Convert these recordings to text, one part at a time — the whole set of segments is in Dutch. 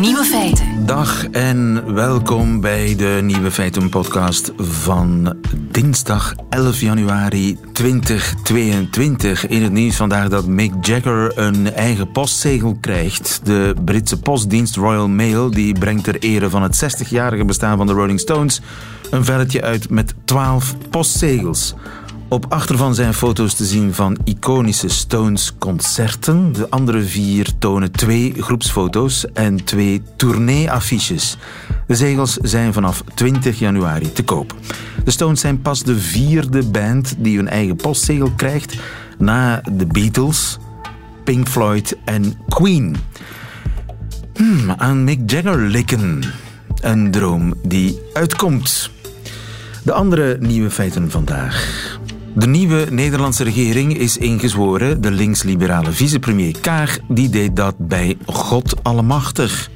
Nieuwe feiten. Dag en welkom bij de Nieuwe Feiten podcast van dinsdag 11 januari 2022. In het nieuws vandaag dat Mick Jagger een eigen postzegel krijgt. De Britse postdienst Royal Mail die brengt ter ere van het 60-jarige bestaan van de Rolling Stones een velletje uit met 12 postzegels. Op achter van zijn foto's te zien van iconische Stones-concerten. De andere vier tonen twee groepsfoto's en twee tourneeaffiches. De zegels zijn vanaf 20 januari te koop. De Stones zijn pas de vierde band die hun eigen postzegel krijgt na de Beatles, Pink Floyd en Queen. Hmm, aan Mick Jagger likken. Een droom die uitkomt. De andere nieuwe feiten vandaag. De nieuwe Nederlandse regering is ingezworen. De links-liberale vicepremier Kaag die deed dat bij God Allemachtig.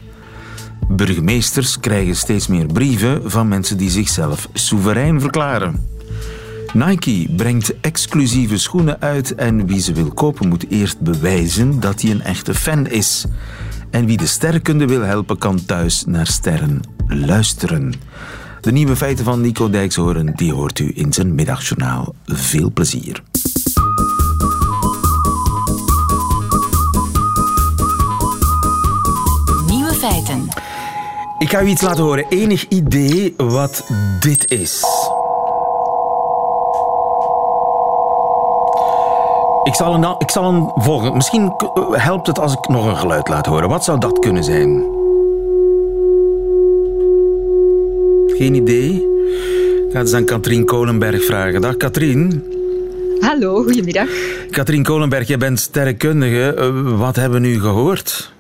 Burgemeesters krijgen steeds meer brieven van mensen die zichzelf soeverein verklaren. Nike brengt exclusieve schoenen uit en wie ze wil kopen moet eerst bewijzen dat hij een echte fan is. En wie de sterrenkunde wil helpen kan thuis naar sterren luisteren. De nieuwe feiten van Nico Dijkshoorn die hoort u in zijn middagjournaal. Veel plezier. Nieuwe feiten. Ik ga u iets laten horen. Enig idee wat dit is? Ik zal een, ik zal een volgen. Misschien helpt het als ik nog een geluid laat horen. Wat zou dat kunnen zijn? Geen idee? Ik ga eens aan Katrien Kolenberg vragen. Dag Katrien. Hallo, goedemiddag. Katrien Kolenberg, jij bent sterrenkundige. Eh, wat hebben we nu gehoord?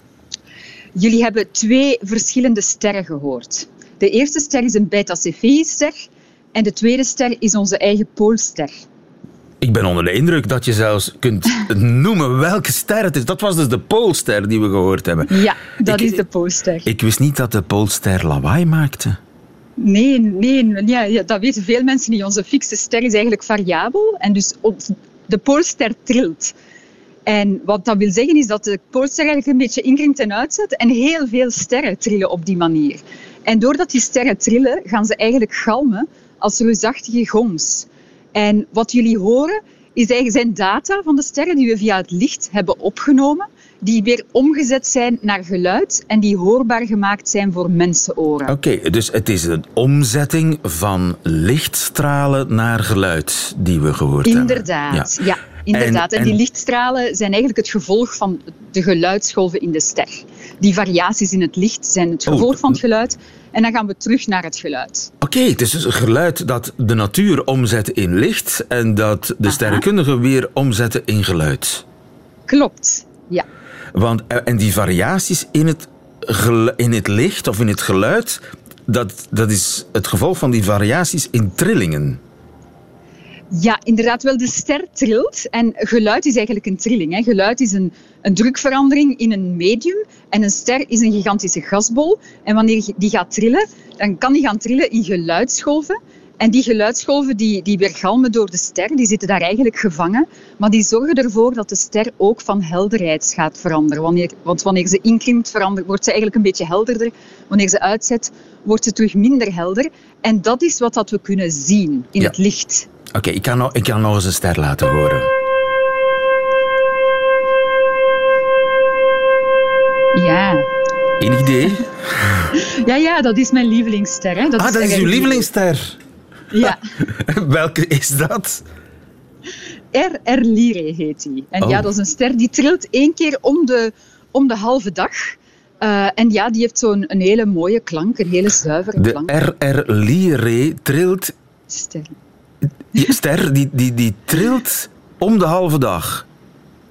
Jullie hebben twee verschillende sterren gehoord. De eerste ster is een Beta Cephei-ster en de tweede ster is onze eigen Poolster. Ik ben onder de indruk dat je zelfs kunt noemen welke ster het is. Dat was dus de Poolster die we gehoord hebben. Ja, dat is de Poolster. Ik wist niet dat de Poolster lawaai maakte. Nee, nee ja, dat weten veel mensen niet. Onze fixe ster is eigenlijk variabel en dus de Poolster trilt. En wat dat wil zeggen is dat de Poolster eigenlijk een beetje inkrimpt en uitzet en heel veel sterren trillen op die manier. En doordat die sterren trillen, gaan ze eigenlijk galmen als reusachtige gongs. En wat jullie horen, is eigenlijk zijn data van de sterren die we via het licht hebben opgenomen, die weer omgezet zijn naar geluid en die hoorbaar gemaakt zijn voor mensenoren. Oké, dus het is een omzetting van lichtstralen naar geluid die we gehoord Inderdaad, hebben. Inderdaad, ja. Inderdaad, en, die lichtstralen zijn eigenlijk het gevolg van de geluidsgolven in de ster. Die variaties in het licht zijn het gevolg van het geluid. En dan gaan we terug naar het geluid. Oké, het is dus een geluid dat de natuur omzet in licht en dat de sterrenkundigen weer omzetten in geluid. Klopt, ja. Want, eh, en die variaties in het, in het licht of in het geluid, dat, dat is het gevolg van die variaties in trillingen. Ja, inderdaad wel. De ster trilt. En geluid is eigenlijk een trilling. Hè. Geluid is een, een drukverandering in een medium. En een ster is een gigantische gasbol. En wanneer die gaat trillen, dan kan die gaan trillen in geluidsgolven. En die geluidsgolven die, die weergalmen door de ster, die zitten daar eigenlijk gevangen. Maar die zorgen ervoor dat de ster ook van helderheid gaat veranderen. Wanneer, want wanneer ze inklimt, verandert, wordt ze eigenlijk een beetje helderder. Wanneer ze uitzet, wordt ze terug minder helder. En dat is wat dat we kunnen zien in het licht. Oké, ik, kan nog, ik kan nog eens een ster laten horen. Ja. Een idee? ja, ja, dat is mijn lievelingsster. Hè. Dat ah, is dat is uw lievelingsster? Ja. Welke is dat? RR Lyrae heet die. En ja, oh. dat is een ster die trilt één keer om de, om de halve dag. Uh, en ja, die heeft zo'n een hele mooie klank, een hele zuivere de klank. De RR Lyrae trilt... Ster. Die ster die, die, die trilt om de halve dag.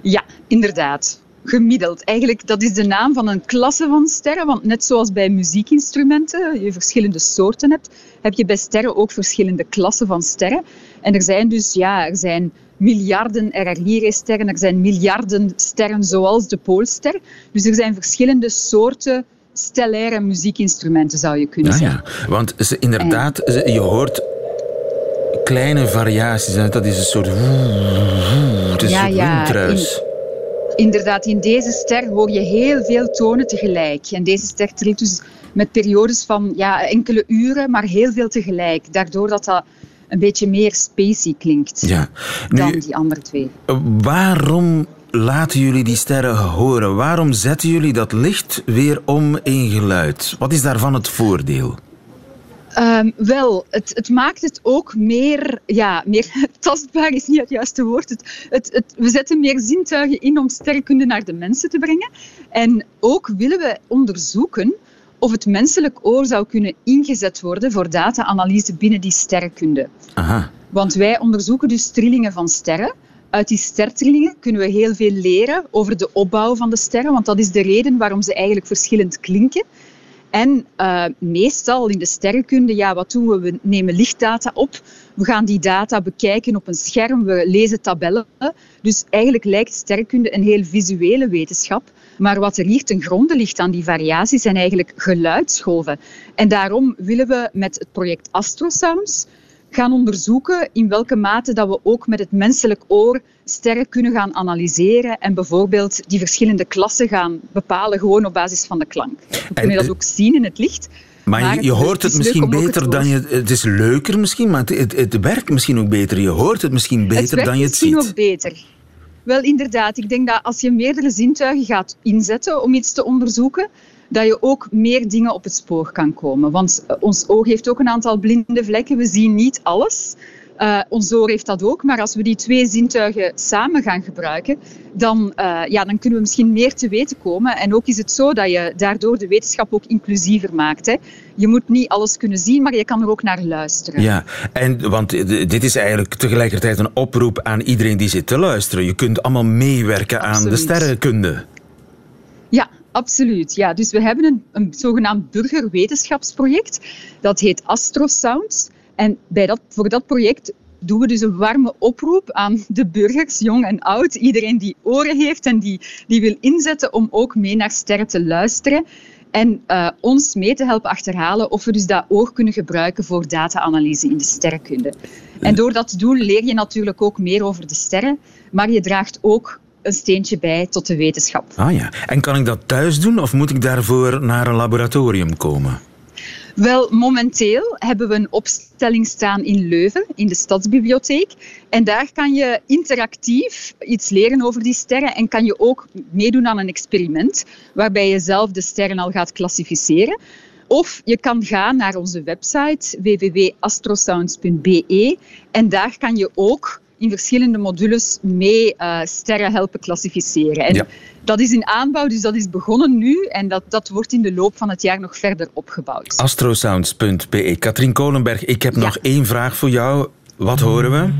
Ja, inderdaad. Gemiddeld. Eigenlijk, dat is de naam van een klasse van sterren. Want net zoals bij muziekinstrumenten je verschillende soorten hebt, heb je bij sterren ook verschillende klassen van sterren. En er zijn dus, ja, er zijn miljarden RR-sterren, er zijn miljarden sterren zoals de Poolster. Dus er zijn verschillende soorten stellaire muziekinstrumenten, zou je kunnen zeggen. Ja, want ze, inderdaad, je hoort kleine variaties. Dat is een soort... Het is ja, een ja, windruis. Inderdaad, in deze ster hoor je heel veel tonen tegelijk. En deze ster trilt dus met periodes van ja, enkele uren, maar heel veel tegelijk. Daardoor dat dat een beetje meer spacey klinkt Ja. dan die andere twee. waarom laten jullie die sterren horen? Waarom zetten jullie dat licht weer om in geluid? Wat is daarvan het voordeel? Ehm, wel, het, het maakt het ook meer, ja, meer tastbaar, is niet het juiste woord. Het, het, we zetten meer zintuigen in om sterrenkunde naar de mensen te brengen. En ook willen we onderzoeken of het menselijk oor zou kunnen ingezet worden voor data-analyse binnen die sterrenkunde. Aha. Want wij onderzoeken dus trillingen van sterren. Uit die stertrillingen kunnen we heel veel leren over de opbouw van de sterren, want dat is de reden waarom ze eigenlijk verschillend klinken. En eh, meestal in de sterrenkunde, ja, wat doen we? We nemen lichtdata op. We gaan die data bekijken op een scherm. We lezen tabellen. Dus eigenlijk lijkt sterrenkunde een heel visuele wetenschap. Maar wat er hier ten gronde ligt aan die variaties zijn eigenlijk geluidsgolven. En daarom willen we met het project Astrosounds gaan onderzoeken in welke mate dat we ook met het menselijk oor sterren kunnen gaan analyseren en bijvoorbeeld die verschillende klassen gaan bepalen gewoon op basis van de klank. We kunnen dat ook zien in het licht. Maar, Maar je, je het- hoort het het misschien beter het dan je... Het is leuker misschien, maar het, het, het werkt misschien ook beter. Je hoort het misschien het beter dan je het misschien ziet. ook beter. Wel, inderdaad. Ik denk dat als je meerdere zintuigen gaat inzetten om iets te onderzoeken, dat je ook meer dingen op het spoor kan komen. Want eh, ons oog heeft ook een aantal blinde vlekken. We zien niet alles. Eh, ons oor heeft dat ook. Maar als we die twee zintuigen samen gaan gebruiken, dan, eh, ja, dan kunnen we misschien meer te weten komen. En ook is het zo dat je daardoor de wetenschap ook inclusiever maakt. Hè. Je moet niet alles kunnen zien, maar je kan er ook naar luisteren. Ja, en, want dit is eigenlijk tegelijkertijd een oproep aan iedereen die zit te luisteren. Je kunt allemaal meewerken aan de sterrenkunde. Absoluut. Ja, dus we hebben een, een zogenaamd burgerwetenschapsproject. Dat heet Astrosounds. En bij dat, voor dat project doen we dus een warme oproep aan de burgers, jong en oud. Iedereen die oren heeft en die, die wil inzetten om ook mee naar sterren te luisteren. En eh, ons mee te helpen achterhalen of we dus dat oor kunnen gebruiken voor data-analyse in de sterrenkunde. En door dat te doen leer je natuurlijk ook meer over de sterren, maar je draagt ook een steentje bij tot de wetenschap. Ah ja. En kan ik dat thuis doen of moet ik daarvoor naar een laboratorium komen? Wel, momenteel hebben we een opstelling staan in Leuven, in de Stadsbibliotheek. En daar kan je interactief iets leren over die sterren en kan je ook meedoen aan een experiment waarbij je zelf de sterren al gaat klassificeren. Of je kan gaan naar onze website www.astrosounds.be en daar kan je ook in verschillende modules mee eh, sterren helpen klassificeren. En Ja. dat is in aanbouw, dus dat is begonnen nu en dat, dat wordt in de loop van het jaar nog verder opgebouwd. Astrosounds.be. Katrien Kolenberg, ik heb Ja. nog één vraag voor jou. Wat horen we?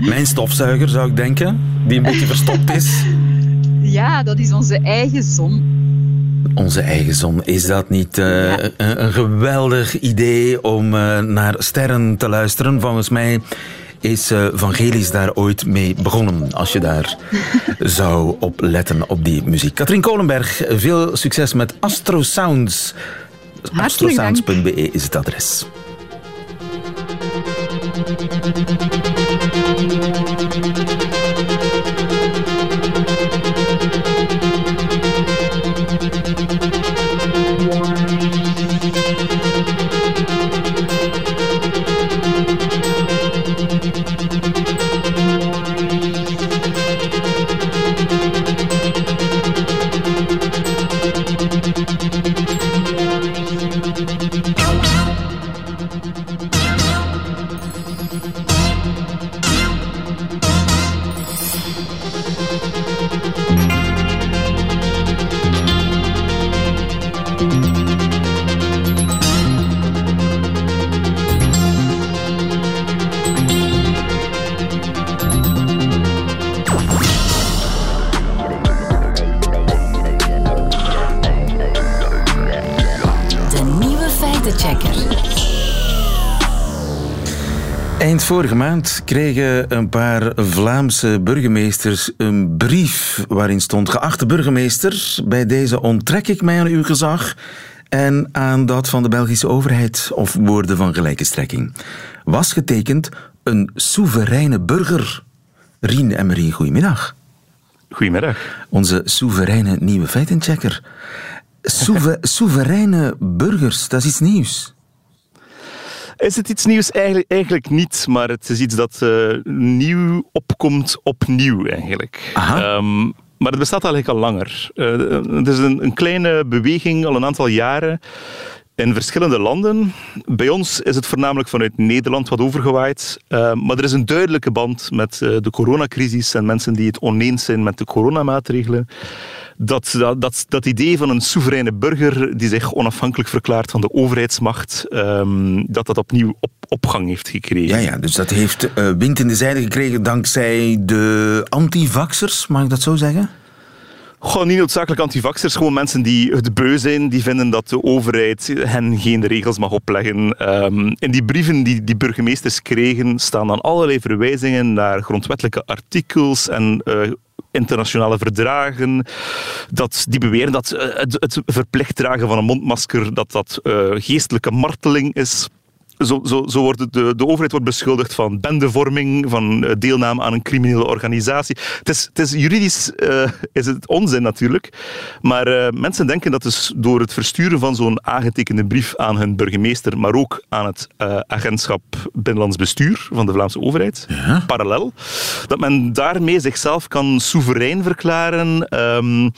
Mijn stofzuiger, zou ik denken, die een beetje verstopt is. Ja, dat is onze eigen zon. Onze eigen zon. Is dat niet eh, Ja. een, een geweldig idee om eh, naar sterren te luisteren? Volgens mij is eh Vangelis daar ooit mee begonnen, als je daar zou op letten op die muziek. Katrien Kolenberg, veel succes met Astro Sounds. Dank. Astrosounds.be is het adres. Vorige maand kregen een paar Vlaamse burgemeesters een brief waarin stond: Geachte burgemeester, bij deze onttrek ik mij aan uw gezag en aan dat van de Belgische overheid, of woorden van gelijke strekking. Was getekend een soevereine burger. Rien en Marie, goedemiddag. Goedemiddag. Onze soevereine nieuwe feitenchecker. Soeve soevereine burgers, dat is iets nieuws. Is het iets nieuws? Eigenlijk, eigenlijk niet, maar het is iets dat uh, nieuw opkomt opnieuw eigenlijk. Um, maar het bestaat eigenlijk al langer. Uh, het is een, een kleine beweging al een aantal jaren in verschillende landen. Bij ons is het voornamelijk vanuit Nederland wat overgewaaid. Uh, maar er is een duidelijke band met uh, de coronacrisis en mensen die het oneens zijn met de coronamaatregelen. Dat, dat, dat, idee van een soevereine burger die zich onafhankelijk verklaart van de overheidsmacht, um, dat dat opnieuw op, opgang heeft gekregen. Ja, ja dus dat heeft uh, wind in de zijde gekregen dankzij de antivaxers, mag ik dat zo zeggen? Gewoon niet noodzakelijk antivaxers, gewoon mensen die het beu zijn, die vinden dat de overheid hen geen regels mag opleggen. Um, in die brieven die die burgemeesters kregen, staan dan allerlei verwijzingen naar grondwettelijke artikels en uh, internationale verdragen. Dat, die beweren dat uh, het, het, verplicht dragen van een mondmasker dat dat uh, geestelijke marteling is zo, zo, zo wordt de, de overheid wordt beschuldigd van bendevorming, van eh, deelname aan een criminele organisatie. Het is, het is juridisch uh, is het onzin natuurlijk, maar uh, mensen denken dat dus door het versturen van zo'n aangetekende brief aan hun burgemeester, maar ook aan het uh, agentschap Binnenlands Bestuur van de Vlaamse overheid, ja. parallel, dat men daarmee zichzelf kan soeverein verklaren. Um,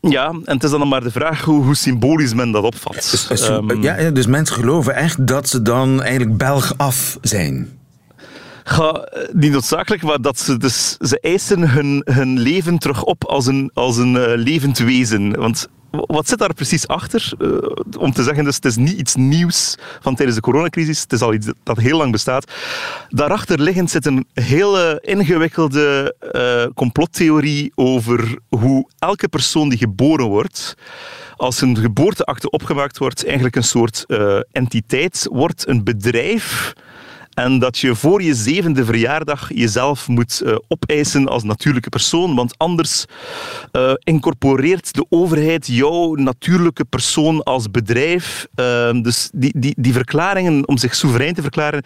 ja, en het is dan maar de vraag hoe, hoe symbolisch men dat opvat. Dus, um, ja, dus mensen geloven echt dat ze dan eigenlijk Belg af zijn. Ga, niet noodzakelijk, maar dat ze, dus, ze eisen hun, hun leven terug op als een, als een uh, levend wezen. Want wat zit daar precies achter? Uh, om te zeggen, dus het is niet iets nieuws van tijdens de coronacrisis. Het is al iets dat heel lang bestaat. Daarachter liggend zit een hele ingewikkelde uh, complottheorie over hoe elke persoon die geboren wordt, als een geboorteakte opgemaakt wordt, eigenlijk een soort uh, entiteit wordt, een bedrijf en dat je voor je zevende verjaardag jezelf moet uh, opeisen als natuurlijke persoon, want anders uh, incorporeert de overheid jouw natuurlijke persoon als bedrijf. Uh, dus die, die, die verklaringen om zich soeverein te verklaren,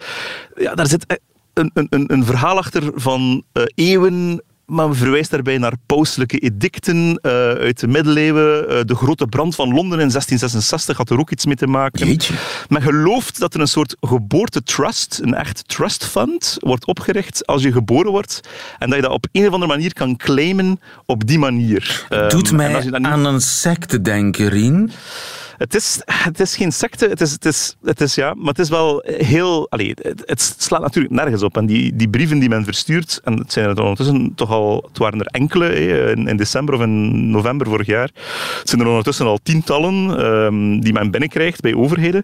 ja, daar zit een, een, een verhaal achter van eeuwen maar verwijst daarbij naar pauselijke edicten uh, uit de middeleeuwen. Uh, de grote brand van Londen in 1666 had er ook iets mee te maken. Jeetje. Men gelooft dat er een soort geboortetrust, een echt trust fund, wordt opgericht als je geboren wordt. En dat je dat op een of andere manier kan claimen op die manier. Doet um, mij niet... aan een secte denken, Rien. Het is, het is geen secte, het is, het, is, het is, ja, maar het is wel heel... Allee, het, het slaat natuurlijk nergens op. En die, die brieven die men verstuurt, en het zijn er ondertussen toch al... Het waren er enkele in, in december of in november vorig jaar. Het zijn er ondertussen al tientallen um, die men binnenkrijgt bij overheden,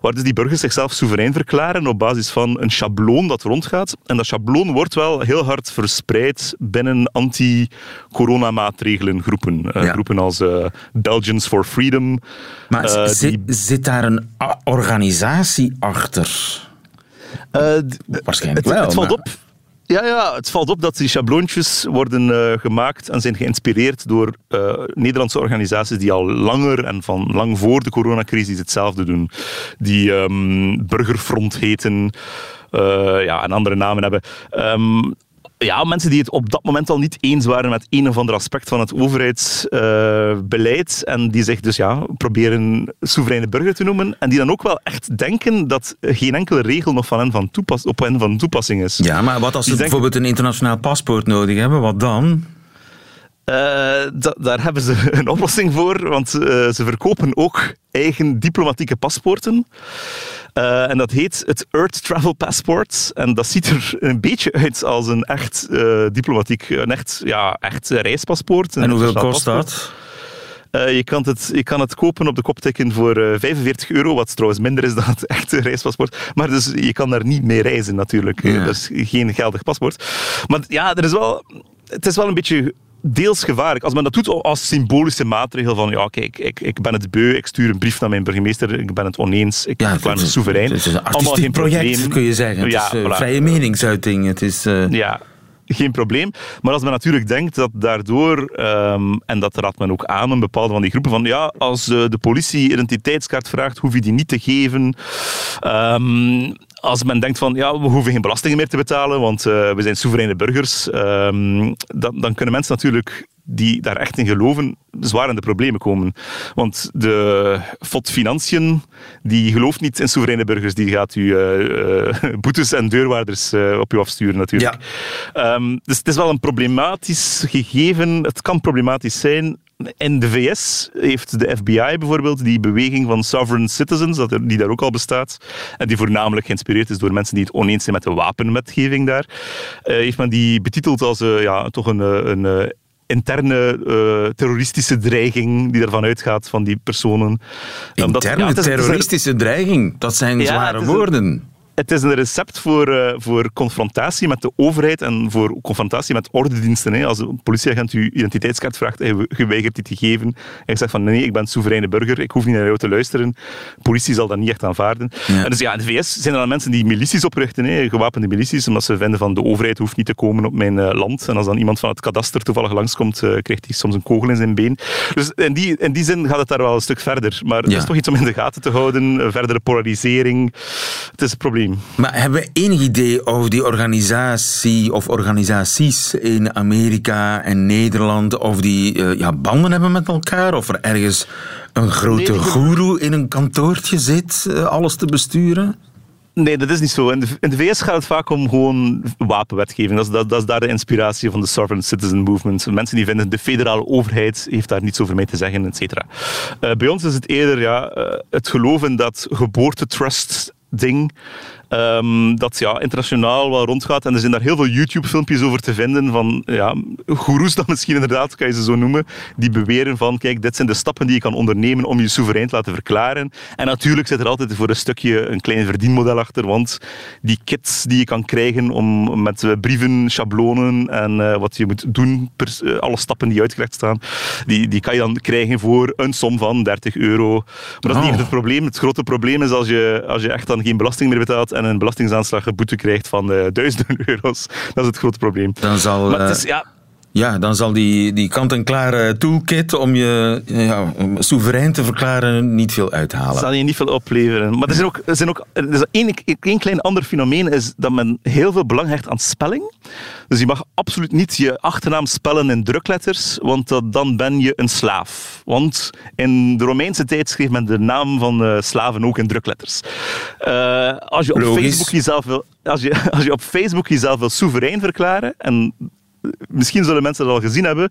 waar dus die burgers zichzelf soeverein verklaren op basis van een schabloon dat rondgaat. En dat schabloon wordt wel heel hard verspreid binnen anti-coronamaatregelen groepen. Uh, ja. Groepen als uh, Belgians for Freedom... Maar uh, zit, die... zit, daar een organisatie achter? Uh, Waarschijnlijk het, wel. Het valt maar... op. Ja, ja, het valt op dat die schabloontjes worden uh, gemaakt en zijn geïnspireerd door uh, Nederlandse organisaties die al langer en van lang voor de coronacrisis hetzelfde doen. Die um, Burgerfront heten uh, ja, en andere namen hebben. Um, ja, mensen die het op dat moment al niet eens waren met een of ander aspect van het overheidsbeleid uh, en die zich dus ja, proberen soevereine burger te noemen en die dan ook wel echt denken dat geen enkele regel nog van hen van toepas op hen van toepassing is. Ja, maar wat als ze denken... bijvoorbeeld een internationaal paspoort nodig hebben, wat dan? Uh, da daar hebben ze een oplossing voor, want uh, ze verkopen ook eigen diplomatieke paspoorten. Uh, en dat heet het Earth Travel Passport. En dat ziet er een beetje uit als een echt diplomatiek, een echt, ja, echt reispaspoort. En hoeveel kost dat? Uh, je, kan het, je kan het kopen op de kopteken voor uh, 45 euro, wat trouwens minder is dan het echte reispaspoort. Maar dus, je kan daar niet mee reizen natuurlijk. Ja. Dat is geen geldig paspoort. Maar ja, er is wel, het is wel een beetje deels gevaarlijk. Als men dat doet als symbolische maatregel van ja, kijk, ik, ik ben het beu, ik stuur een brief naar mijn burgemeester, ik ben het oneens, ik ja, ben soeverein. Het is een artistiek project, probleem. kun je zeggen. Het ja, is uh, voilà. vrije meningsuiting. Het is, uh... Ja, geen probleem. Maar als men natuurlijk denkt dat daardoor, um, en dat raadt men ook aan, een bepaalde van die groepen, van ja, als uh, de politie identiteitskaart vraagt, hoef je die niet te geven. Um, als men denkt van ja, we hoeven geen belastingen meer te betalen, want uh, we zijn soevereine burgers, um, dan, dan kunnen mensen natuurlijk die daar echt in geloven, zwaar in de problemen komen. Want de FOD Financiën, die gelooft niet in soevereine burgers. Die gaat u uh, uh, boetes en deurwaarders uh, op u afsturen, natuurlijk. Ja. Um, dus het is wel een problematisch gegeven. Het kan problematisch zijn. In de VS heeft de FBI bijvoorbeeld die beweging van sovereign citizens, die daar ook al bestaat, en die voornamelijk geïnspireerd is door mensen die het oneens zijn met de wapenwetgeving daar, heeft men die betiteld als ja, toch een, een interne uh, terroristische dreiging die ervan uitgaat van die personen. Interne ja, terroristische dreiging, dat zijn ja, zware woorden het is een recept voor, uh, voor confrontatie met de overheid en voor confrontatie met ordediensten. Hè. Als een politieagent uw identiteitskaart vraagt en je geweigert die te geven en je zegt van nee, ik ben soevereine burger, ik hoef niet naar jou te luisteren. politie zal dat niet echt aanvaarden. En dus ja, in de VS zijn er dan mensen die milities oprichten, hè, gewapende milities, omdat ze vinden van de overheid hoeft niet te komen op mijn uh, land. En als dan iemand van het kadaster toevallig langskomt, uh, krijgt hij soms een kogel in zijn been. Dus in die, in die zin gaat het daar wel een stuk verder. Maar ja. het is toch iets om in de gaten te houden. Verdere polarisering. Het is een probleem. Maar hebben we enig idee over die organisatie of organisaties in Amerika en Nederland, of die uh, ja, banden hebben met elkaar? Of er ergens een grote nee, goeroe in een kantoortje zit, uh, alles te besturen? Nee, dat is niet zo. In de, in de, VS gaat het vaak om gewoon wapenwetgeving. Dat is, dat, dat is daar de inspiratie van de Sovereign Citizen Movement. Mensen die vinden de federale overheid heeft daar niets over mee te zeggen, et cetera. Uh, bij ons is het eerder ja, uh, het geloven dat geboortetrust ding um, dat ja, internationaal wel rondgaat. En er zijn daar heel veel YouTube-filmpjes over te vinden van ja, goeroes dan misschien inderdaad, kan je ze zo noemen, die beweren van kijk, dit zijn de stappen die je kan ondernemen om je soeverein te laten verklaren. En natuurlijk zit er altijd voor een stukje een klein verdienmodel achter, want die kits die je kan krijgen om met brieven, schablonen en uh, wat je moet doen, per, uh, alle stappen die uitgelegd staan, die, die kan je dan krijgen voor een som van 30 euro. Maar dat is niet echt het probleem. Het grote probleem is als je, als je echt dan geen belasting meer betaalt en een belastingaanslag een boete krijgt van uh, duizenden euro's. Dat is het grote probleem. Dan zal, maar het is, ja, ja, dan zal die, die kant-en-klare toolkit om je ja, soeverein te verklaren niet veel uithalen. Zal je niet veel opleveren. Maar er zijn ook, er zijn ook er is één, één klein ander fenomeen is dat men heel veel belang hecht aan spelling. Dus je mag absoluut niet je achternaam spellen in drukletters, want dan ben je een slaaf. Want in de Romeinse tijd schreef men de naam van uh, slaven ook in drukletters. Uh, als je op Facebook jezelf wil als je, als je op Facebook jezelf wil soeverein verklaren, en misschien zullen mensen dat al gezien hebben,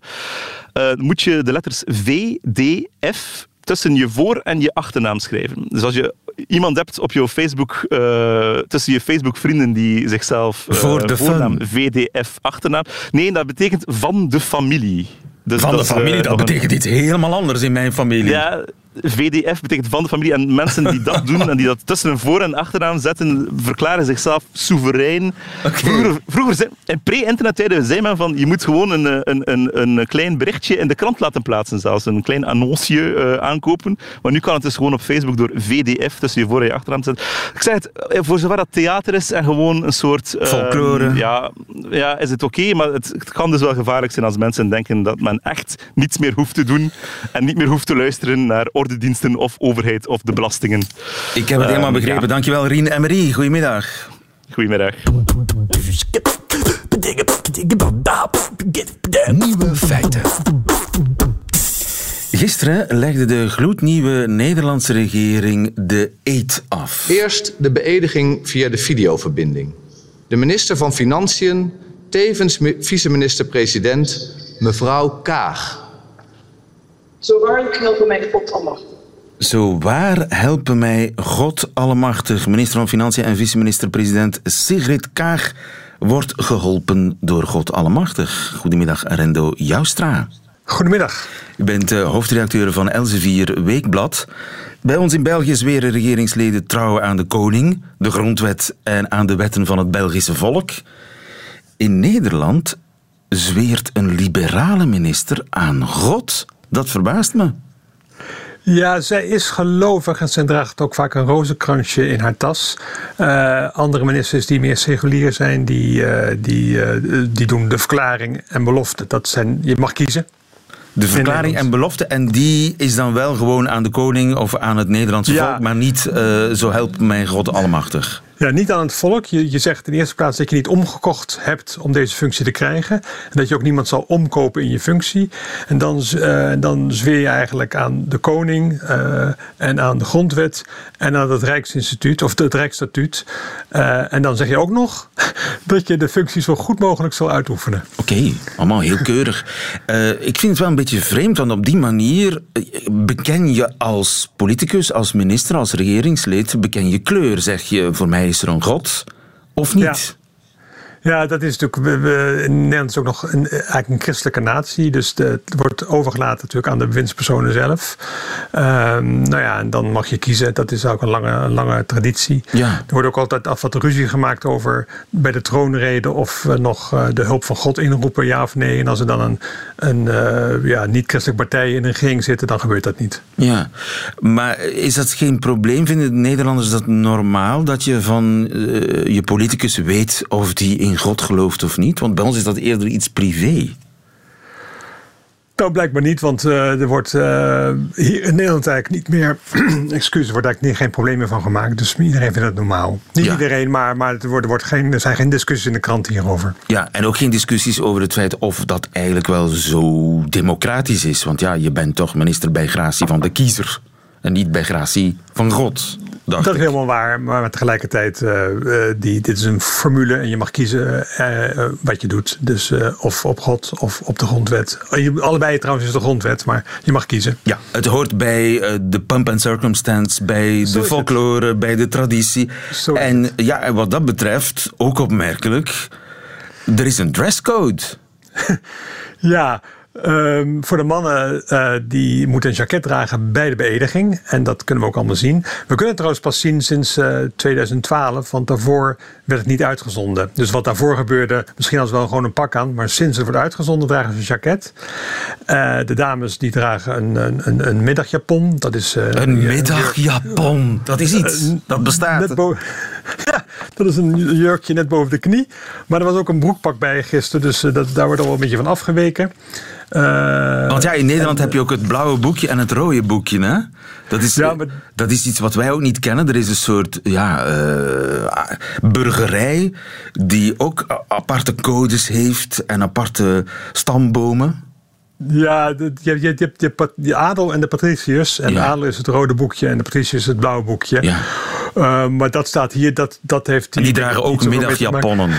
uh, moet je de letters V, D, F tussen je voor- en je achternaam schrijven. Dus als je iemand hebt op je Facebook, uh, tussen je Facebook-vrienden die zichzelf uh, voor de voornaam VDF achternaam. Nee, dat betekent van de familie. Dus van de familie, dat betekent iets helemaal anders in mijn familie. Ja, VDF betekent van de familie. En mensen die dat doen en die dat tussen een voor- en achternaam zetten, verklaren zichzelf soeverein. Vroeger, vroeger in pre-internettijden zei men van je moet gewoon een, een, een, een klein berichtje in de krant laten plaatsen, zelfs een klein annonceje uh, aankopen. Maar nu kan het dus gewoon op Facebook door VDF tussen je voor- en je achternaam zetten. Ik zeg het, eh, voor zover dat theater is en gewoon een soort... Uh, Folklore. Ja, ja, is het oké, maar het, het kan dus wel gevaarlijk zijn als mensen denken dat men echt niets meer hoeft te doen en niet meer hoeft te luisteren naar diensten of overheid of de belastingen. Ik heb het helemaal ehm, begrepen. Dankjewel, Rien en Marie. Goedemiddag. Goedemiddag. Nieuwe feiten. Gisteren legde de gloednieuwe Nederlandse regering de eet af. Eerst de beëdiging via de videoverbinding. De minister van Financiën, tevens vice-minister-president, mevrouw Kaag. Zo waar helpen mij God almachtig. Zo waar helpen mij God almachtig. Minister van Financiën en vice-minister-president Sigrid Kaag wordt geholpen door God almachtig. Goedemiddag, Rendo Joustra. Goedemiddag. U bent uh, hoofdredacteur van Elsevier Weekblad. Bij ons in België zweren regeringsleden trouwen aan de koning, de grondwet en aan de wetten van het Belgische volk. In Nederland zweert een liberale minister aan God. Dat verbaast me. Ja, zij is gelovig en ze draagt ook vaak een rozenkransje in haar tas. Uh, andere ministers die meer seculier zijn, die, uh, die, uh, die doen de verklaring en belofte. Dat zijn, je mag kiezen. De verklaring en belofte, en die is dan wel gewoon aan de koning of aan het Nederlandse volk, maar niet zo helpt mij God almachtig. Ja, niet aan het volk. Je, je zegt in de eerste plaats dat je niet omgekocht hebt om deze functie te krijgen. En dat je ook niemand zal omkopen in je functie. En dan, uh, dan zweer je eigenlijk aan de koning uh, en aan de grondwet en aan het Rijksinstituut of het Rijksstatuut. Uh, en dan zeg je ook nog dat je de functie zo goed mogelijk zal uitoefenen. Oké, allemaal heel keurig. ik vind het wel een beetje vreemd, want op die manier beken je als politicus, als minister, als regeringslid, beken je kleur. Zeg je, voor mij is er een God of niet? Ja. Dat is natuurlijk. In Nederland is ook nog een, eigenlijk een christelijke natie. Dus de, het wordt overgelaten natuurlijk aan de bewindspersonen zelf. Um, nou ja, en dan mag je kiezen. Dat is ook een lange, een lange traditie. Ja. Er wordt ook altijd af wat ruzie gemaakt over bij de troonrede of we nog uh, de hulp van God inroepen, ja of nee. En als er dan een, een uh, ja, niet-christelijke partij in een regering zitten, dan gebeurt dat niet. Ja, maar is dat geen probleem? Vinden de Nederlanders dat normaal dat je van uh, je politicus weet of die in God gelooft of niet? Want bij ons is dat eerder iets privé. Nou, blijkbaar niet, want uh, er wordt uh, hier in Nederland eigenlijk niet meer. excuus, er wordt eigenlijk geen probleem meer van gemaakt. Dus iedereen vindt het normaal. Niet ja. iedereen, maar, maar er, wordt, er, wordt geen, er zijn geen discussies in de krant hierover. Ja, en ook geen discussies over het feit of dat eigenlijk wel zo democratisch is. Want ja, je bent toch minister bij gratie van de kiezer. En niet bij gratie van God. Dat is helemaal waar, maar tegelijkertijd, uh, uh, die, dit is een formule en je mag kiezen uh, wat je doet. Dus of op God of op de grondwet. Allebei trouwens is de grondwet, maar je mag kiezen. Ja, het hoort bij de pump and circumstance, bij Zo de folklore, het. bij de traditie. Zo en ja, en wat dat betreft, ook opmerkelijk, er is een dresscode. ja, Um, voor de mannen uh, die moeten een jacket dragen bij de beëdiging. En dat kunnen we ook allemaal zien. We kunnen het trouwens pas zien sinds uh, 2012. Want daarvoor werd het niet uitgezonden. Dus wat daarvoor gebeurde, misschien als wel gewoon een pak aan. Maar sinds het wordt uitgezonden dragen ze een jacket. Uh, de dames die dragen een, een, een middagjapon. Dat is, een middagjapon, dat is iets. dat bestaat. Ja, dat is een jurkje net boven de knie. Maar er was ook een broekpak bij gisteren. Dus dat, daar wordt al wel een beetje van afgeweken. Uh, Want ja, in Nederland en, heb je ook het blauwe boekje en het rode boekje, hè? Dat is, ja, maar, dat is iets wat wij ook niet kennen. Er is een soort ja, uh, burgerij die ook aparte codes heeft en aparte stambomen. Ja, je, je, je, hebt, je adel en de patriciërs. En ja. de adel is het rode boekje en de patriciërs het blauwe boekje. Ja. Uh, maar dat staat hier, dat, dat heeft... Die, en die dragen ook middagjaponnen.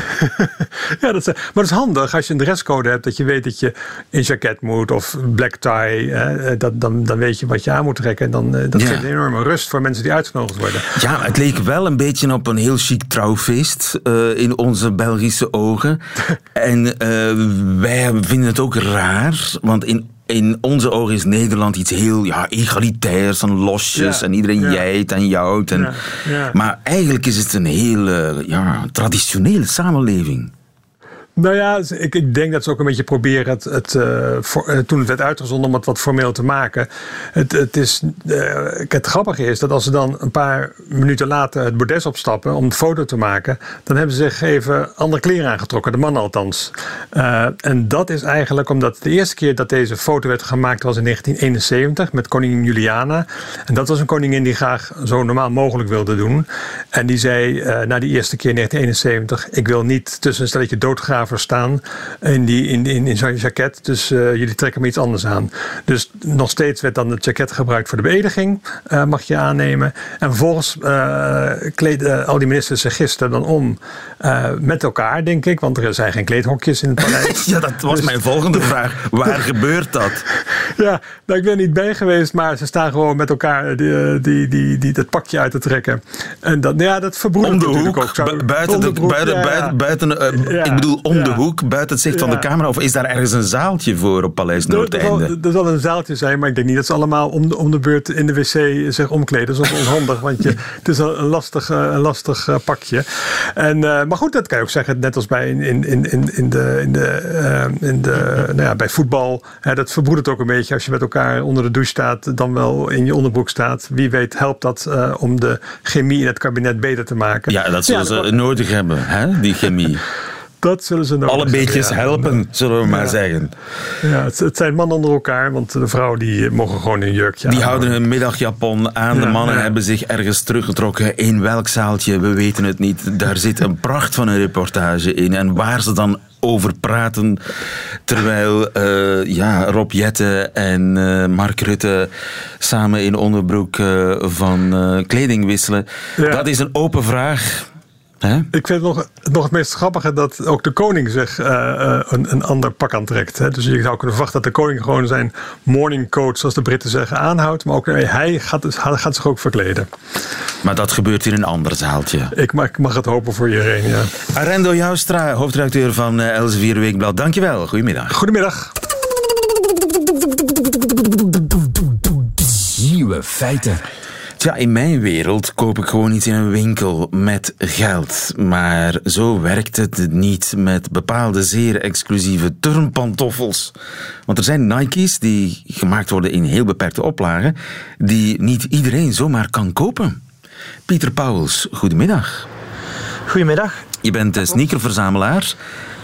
ja, dat is, maar dat is handig als je een dresscode hebt. Dat je weet dat je in jacket moet of black tie. Eh, dat, dan, dan weet je wat je aan moet trekken. En dan, uh, dat ja. geeft een enorme rust voor mensen die uitgenodigd worden. Ja, het leek wel een beetje op een heel chic trouwfeest. Uh, in onze Belgische ogen. en wij vinden het ook raar. Want in in onze ogen is Nederland iets heel ja, egalitairs en losjes. Ja, en iedereen ja. jijt en jouwt. En, Ja. Maar eigenlijk is het een heel ja, traditionele samenleving. Nou ja, ik, ik denk dat ze ook een beetje proberen het, het, voor, uh, toen het werd uitgezonden om het wat formeel te maken. Het, het, is, uh, het grappige is dat als ze dan een paar minuten later het bordes opstappen om een foto te maken, dan hebben ze zich even andere kleren aangetrokken, de mannen althans. En dat is eigenlijk omdat de eerste keer dat deze foto werd gemaakt was in 1971 met koningin Juliana. En dat was een koningin die graag zo normaal mogelijk wilde doen. En die zei na die eerste keer in 1971, ik wil niet tussen een stelletje doodgraven staan in, die, in, in, in zo'n jacket. Dus uh, jullie trekken me iets anders aan. Dus nog steeds werd dan het jacket gebruikt voor de beëdiging, uh, mag je aannemen. En vervolgens uh, kleden al die ministers zich gisteren dan om met elkaar, denk ik. Want er zijn geen kleedhokjes in het paleis. ja, dat was dus, mijn volgende vraag. Waar gebeurt dat? Ja, nou, ik ben niet bij geweest, maar ze staan gewoon met elkaar die, die, die, die, dat pakje uit te trekken. En dat, ja, dat verbroedert natuurlijk ook. Buiten, de, broek, buiten, ja, buiten, buiten ja. ik bedoel om ja. de hoek, buiten het zicht van de camera? Of is daar ergens een zaaltje voor op Paleis Noordeinde? Er, er zal een zaaltje zijn, maar ik denk niet dat ze allemaal om de, om de beurt in de wc zich omkleden. Dat is onhandig, want je, het is een lastig, een lastig pakje. En, uh, maar goed, dat kan je ook zeggen, net als bij in, in, in, in de, in de, uh, in de, nou ja, bij voetbal. Hè, dat verbroedert ook een beetje als je met elkaar onder de douche staat, dan wel in je onderbroek staat. Wie weet helpt dat om de chemie in het kabinet beter te maken. Ja, dat zullen ja, ze nodig hebben, hè, die chemie. Dat zullen ze nog Alle beetjes helpen, zullen we maar zeggen. Ja, het, het, zijn mannen onder elkaar, want de vrouwen die mogen gewoon een jurkje Die houden hun middagjapon aan. De mannen hebben zich ergens teruggetrokken. In welk zaaltje, we weten het niet. Daar zit een pracht van een reportage in. En waar ze dan over praten. Terwijl uh, ja, Rob Jette en uh, Mark Rutte samen in onderbroek uh, van kleding wisselen. Ja. Dat is een open vraag. Hè? Ik vind het nog, nog het meest grappige dat ook de koning zich uh, uh, een, een ander pak aantrekt. Hè? Dus je zou kunnen verwachten dat de koning gewoon zijn morning coat, zoals de Britten zeggen, aanhoudt. Maar ook nee, hij gaat, gaat zich ook verkleden. Maar dat gebeurt in een ander zaaltje. Ik mag, ik mag het hopen voor iedereen, ja. Arendo Joustra, hoofdredacteur van uh, Elsevier Weekblad. Dankjewel, goedemiddag. Goedemiddag. Nieuwe feiten. Ja, in mijn wereld koop ik gewoon iets in een winkel met geld. Maar zo werkt het niet met bepaalde zeer exclusieve turnpantoffels. Want er zijn Nike's die gemaakt worden in heel beperkte oplagen, die niet iedereen zomaar kan kopen. Pieter Pauwels, goedemiddag. Goedemiddag. Je bent sneakerverzamelaar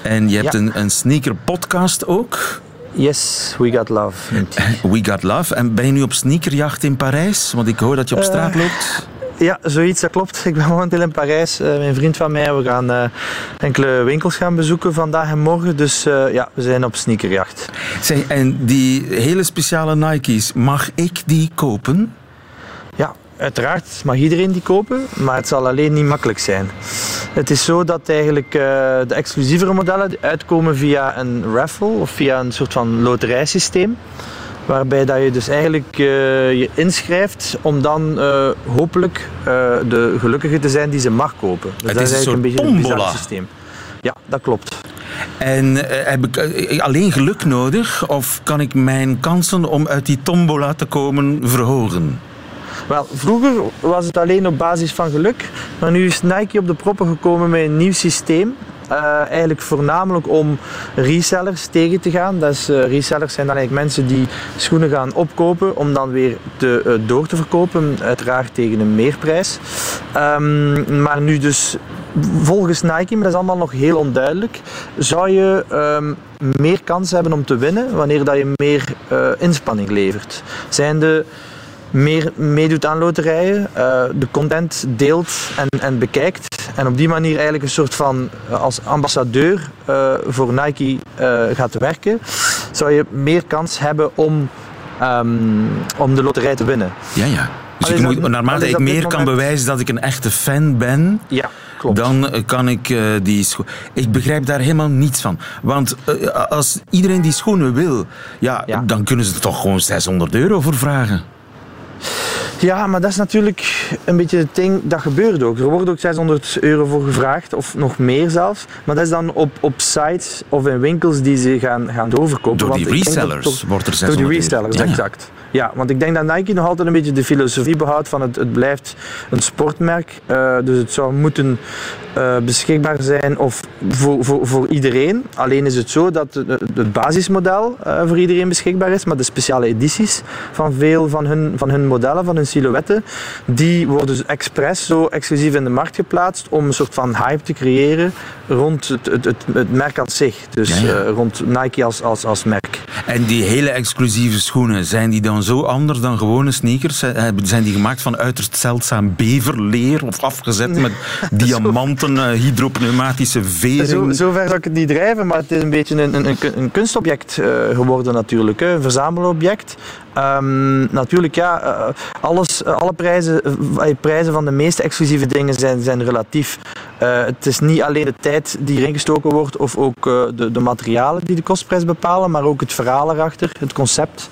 en je hebt ja. een, een sneakerpodcast ook. Yes, We Got Love. We Got Love. En ben je nu op sneakerjacht in Parijs? Want ik hoor dat je op straat uh, loopt. Ja, zoiets, dat klopt. Ik ben momenteel in Parijs. Uh, mijn vriend van mij, we gaan uh, enkele winkels gaan bezoeken vandaag en morgen. Dus uh, ja, we zijn op sneakerjacht. Zeg, en die hele speciale Nike's, mag ik die kopen? Ja, uiteraard mag iedereen die kopen, maar het zal alleen niet makkelijk zijn. Het is zo dat eigenlijk uh, de exclusievere modellen uitkomen via een raffle of via een soort van loterijsysteem. Waarbij dat je dus eigenlijk uh, je inschrijft om dan uh, hopelijk de gelukkige te zijn die ze mag kopen. Dus het dat is, eigenlijk een beetje een bizar systeem. Ja, dat klopt. En heb ik alleen geluk nodig of kan ik mijn kansen om uit die tombola te komen verhogen? Wel, vroeger was het alleen op basis van geluk, maar nu is Nike op de proppen gekomen met een nieuw systeem. Uh, eigenlijk voornamelijk om resellers tegen te gaan. Uh, resellers zijn dan eigenlijk mensen die schoenen gaan opkopen om dan weer te, uh, door te verkopen, uiteraard tegen een meerprijs. Um, maar nu dus volgens Nike, maar dat is allemaal nog heel onduidelijk, zou je um, meer kans hebben om te winnen wanneer dat je meer inspanning levert. Zijn de meer meedoet aan loterijen, uh, de content deelt en, en bekijkt. En op die manier eigenlijk een soort van uh, als ambassadeur uh, voor Nike gaat werken, zou je meer kans hebben om, um, om de loterij te winnen. Ja, ja. Dus ik moet, naarmate ik meer kan bewijzen dat ik een echte fan ben, ja, klopt. dan kan ik uh, die schoenen. Ik begrijp daar helemaal niets van. Want uh, als iedereen die schoenen wil, ja, ja, dan kunnen ze er toch gewoon 600 euro voor vragen. Ja, maar dat is natuurlijk een beetje het ding, dat gebeurt ook. Er wordt ook 600 euro voor gevraagd, of nog meer zelfs. Maar dat is dan op, op sites of in winkels die ze gaan, gaan doorverkopen. Door die resellers toch, wordt er 600 Door die resellers, exact. Ja, want ik denk dat Nike nog altijd een beetje de filosofie behoudt van het, het blijft een sportmerk. Uh, dus het zou moeten uh, beschikbaar zijn of voor, voor, voor iedereen. Alleen is het zo dat het, het basismodel uh, voor iedereen beschikbaar is, maar de speciale edities van veel van hun, van hun modellen, van hun silhouetten, die worden dus expres zo exclusief in de markt geplaatst om een soort van hype te creëren rond het, het, het, het merk aan zich. Dus Ja, ja. uh, rond Nike als, als, als merk. En die hele exclusieve schoenen, zijn die dan zo anders dan gewone sneakers? Eh, Zijn die gemaakt van uiterst zeldzaam beverleer of afgezet met diamanten, eh, hydropneumatische vering? Zo, zover zou ik het niet drijven, maar het is een beetje een, een, een kunstobject uh, geworden natuurlijk. Een verzamelobject. Um, natuurlijk, ja, uh, alles, uh, alle prijzen, uh, prijzen van de meeste exclusieve dingen zijn, zijn relatief. het is niet alleen de tijd die erin gestoken wordt of ook de, de materialen die de kostprijs bepalen, maar ook het verhaal erachter, het concept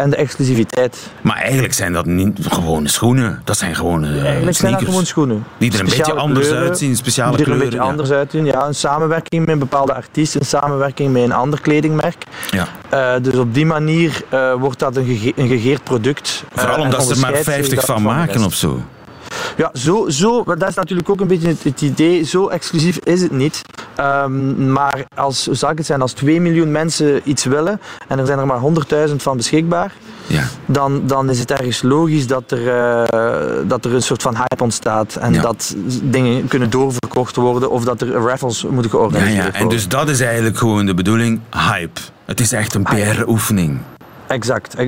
en de exclusiviteit. Maar eigenlijk zijn dat niet gewone schoenen. Dat zijn gewoon uh, Eigenlijk sneakers. zijn dat gewoon schoenen. Die er een beetje anders kleuren, uitzien, speciale die er een kleuren. beetje anders uitzien. Ja, een samenwerking met een bepaalde artiest, een samenwerking met een ander kledingmerk. Ja. Uh, dus op die manier uh, wordt dat een, gege een gegeerd product. Vooral uh, omdat ze er maar 50 van maken of zo. Ja, zo, zo, dat is natuurlijk ook een beetje het, het idee. Zo exclusief is het niet. Ehm, maar als, hoe zou ik het zijn, als 2 miljoen mensen iets willen en er zijn er maar 100.000 van beschikbaar, Ja. dan, dan is het ergens logisch dat er, eh, dat er een soort van hype ontstaat en Ja. dat dingen kunnen doorverkocht worden of dat er raffles moeten Ja, georganiseerd ja, worden. en dus dat is eigenlijk gewoon de bedoeling, hype. Het is echt een PR-oefening. Exact.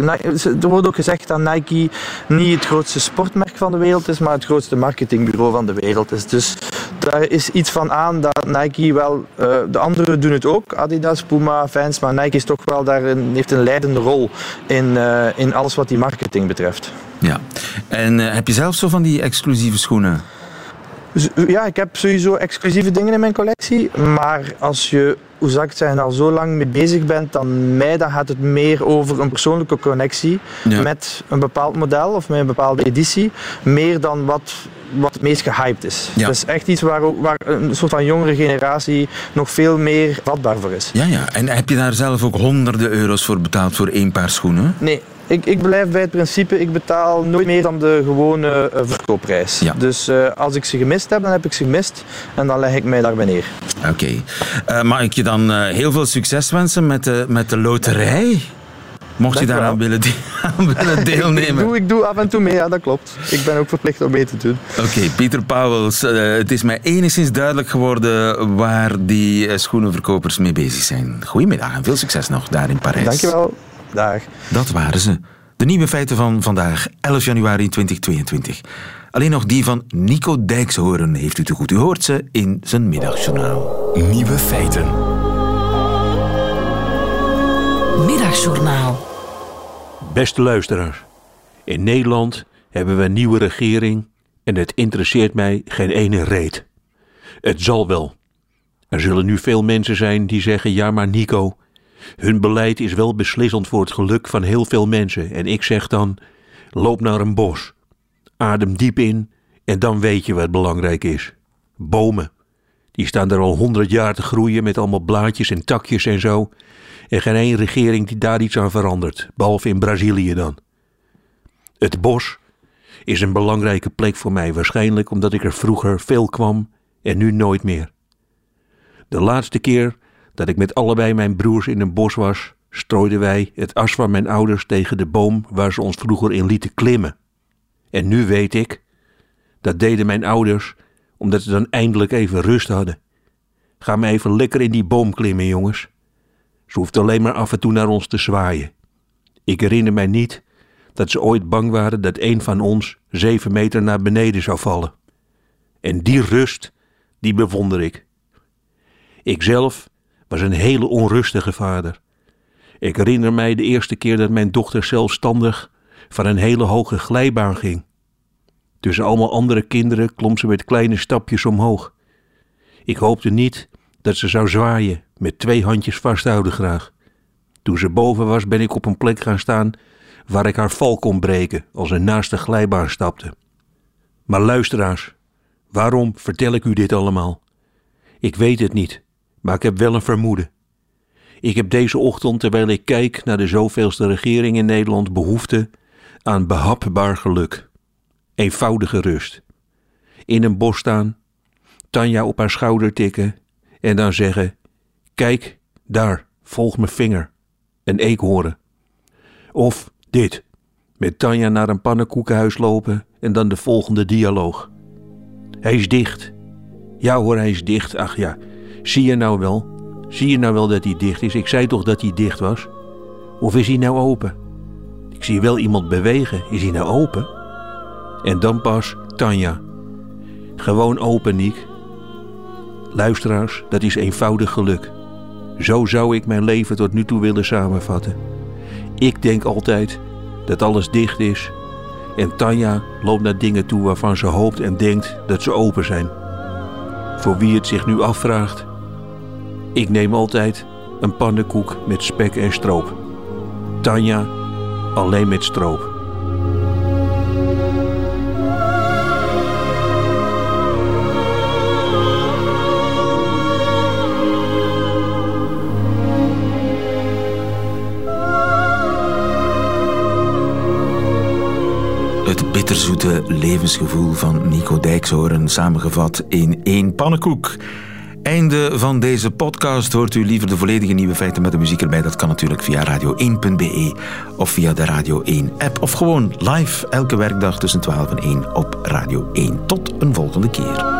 Er wordt ook gezegd dat Nike niet het grootste sportmerk van de wereld is, maar het grootste marketingbureau van de wereld is. Dus daar is iets van aan dat Nike wel, eh, de anderen doen het ook, Adidas, Puma, Vans, maar Nike is toch wel heeft een leidende rol in, eh, in alles wat die marketing betreft. Ja. En eh, heb je zelf zo van die exclusieve schoenen? Ja, ik heb sowieso exclusieve dingen in mijn collectie, maar als je, hoe zou ik het zeggen, al zo lang mee bezig bent, dan mij dan gaat het meer over een persoonlijke connectie Ja. met een bepaald model of met een bepaalde editie, meer dan wat, wat het meest gehyped is. Ja. Dat is echt iets waar, ook- waar een soort van jongere generatie nog veel meer vatbaar voor is. Ja, ja. En heb je daar zelf ook honderden euro's voor betaald voor één paar schoenen? Nee, ik, ik blijf bij het principe, ik betaal nooit meer dan de gewone eh, verkoopprijs. Ja. Dus eh, als ik ze gemist heb, dan heb ik ze gemist en dan leg ik mij daarbij neer. Oké. Eh, mag ik je dan heel veel succes wensen met de, met de loterij? Mocht je Dank daaraan willen, de- aan willen Ik deelnemen. doe, ik doe af en toe mee, ja dat klopt. Ik ben ook verplicht om mee te doen. Oké, Pieter Pauwels, het is mij enigszins duidelijk geworden waar die schoenenverkopers mee bezig zijn. Goedemiddag en veel succes nog daar in Parijs. Dankjewel. Dag. Dat waren ze. De nieuwe feiten van vandaag, 11 januari 2022. Alleen nog die van Nico Dijkshoorn heeft u te goed. U hoort ze in zijn middagjournaal. Nieuwe feiten. Middagjournaal. Beste luisteraars, in Nederland hebben we een nieuwe regering en het interesseert mij geen ene reet. Het zal wel. Er zullen nu veel mensen zijn die zeggen: ja, maar Nico, hun beleid is wel beslissend voor het geluk van heel veel mensen. En ik zeg dan: loop naar een bos, adem diep in en dan weet je wat belangrijk is. Bomen. Die staan er al honderd jaar te groeien met allemaal blaadjes en takjes en zo. En geen één regering die daar iets aan verandert, behalve in Brazilië dan. Het bos is een belangrijke plek voor mij, waarschijnlijk omdat ik er vroeger veel kwam en nu nooit meer. De laatste keer dat ik met allebei mijn broers in een bos was, strooiden wij het as van mijn ouders tegen de boom waar ze ons vroeger in lieten klimmen. En nu weet ik, dat deden mijn ouders omdat ze dan eindelijk even rust hadden. Ga maar even lekker in die boom klimmen, jongens. Ze hoeft alleen maar af en toe naar ons te zwaaien. Ik herinner mij niet dat ze ooit bang waren dat een van ons zeven meter naar beneden zou vallen. En die rust, die bewonder ik. Ikzelf was een hele onrustige vader. Ik herinner mij de eerste keer dat mijn dochter zelfstandig van een hele hoge glijbaan ging. Tussen allemaal andere kinderen klom ze met kleine stapjes omhoog. Ik hoopte niet dat ze zou zwaaien, met twee handjes vasthouden graag. Toen ze boven was, ben ik op een plek gaan staan waar ik haar val kon breken als ze naast de glijbaan stapte. Maar luisteraars, waarom vertel ik u dit allemaal? Ik weet het niet, maar ik heb wel een vermoeden. Ik heb deze ochtend, terwijl ik kijk naar de zoveelste regering in Nederland, behoefte aan behapbaar geluk. Eenvoudige rust. In een bos staan, Tanja op haar schouder tikken en dan zeggen: Kijk, daar, volg mijn vinger. Een eekhoorn. Of dit, met Tanja naar een pannenkoekenhuis lopen en dan de volgende dialoog. Hij is dicht. Ja hoor, hij is dicht. Ach ja, zie je nou wel? Zie je nou wel dat hij dicht is? Ik zei toch dat hij dicht was? Of is hij nou open? Ik zie wel iemand bewegen. Is hij nou open? En dan pas Tanja. Gewoon open, Niek. Luisteraars, dat is eenvoudig geluk. Zo zou ik mijn leven tot nu toe willen samenvatten. Ik denk altijd dat alles dicht is. En Tanja loopt naar dingen toe waarvan ze hoopt en denkt dat ze open zijn. Voor wie het zich nu afvraagt, ik neem altijd een pannenkoek met spek en stroop. Tanja alleen met stroop. Het bitterzoete levensgevoel van Nico Dijkshoorn samengevat in één pannenkoek. Einde van deze podcast. Hoort u liever de volledige nieuwe feiten met de muziek erbij? Dat kan natuurlijk via radio1.be of via de Radio 1 app. Of gewoon live elke werkdag tussen 12 en 1 op Radio 1. Tot een volgende keer.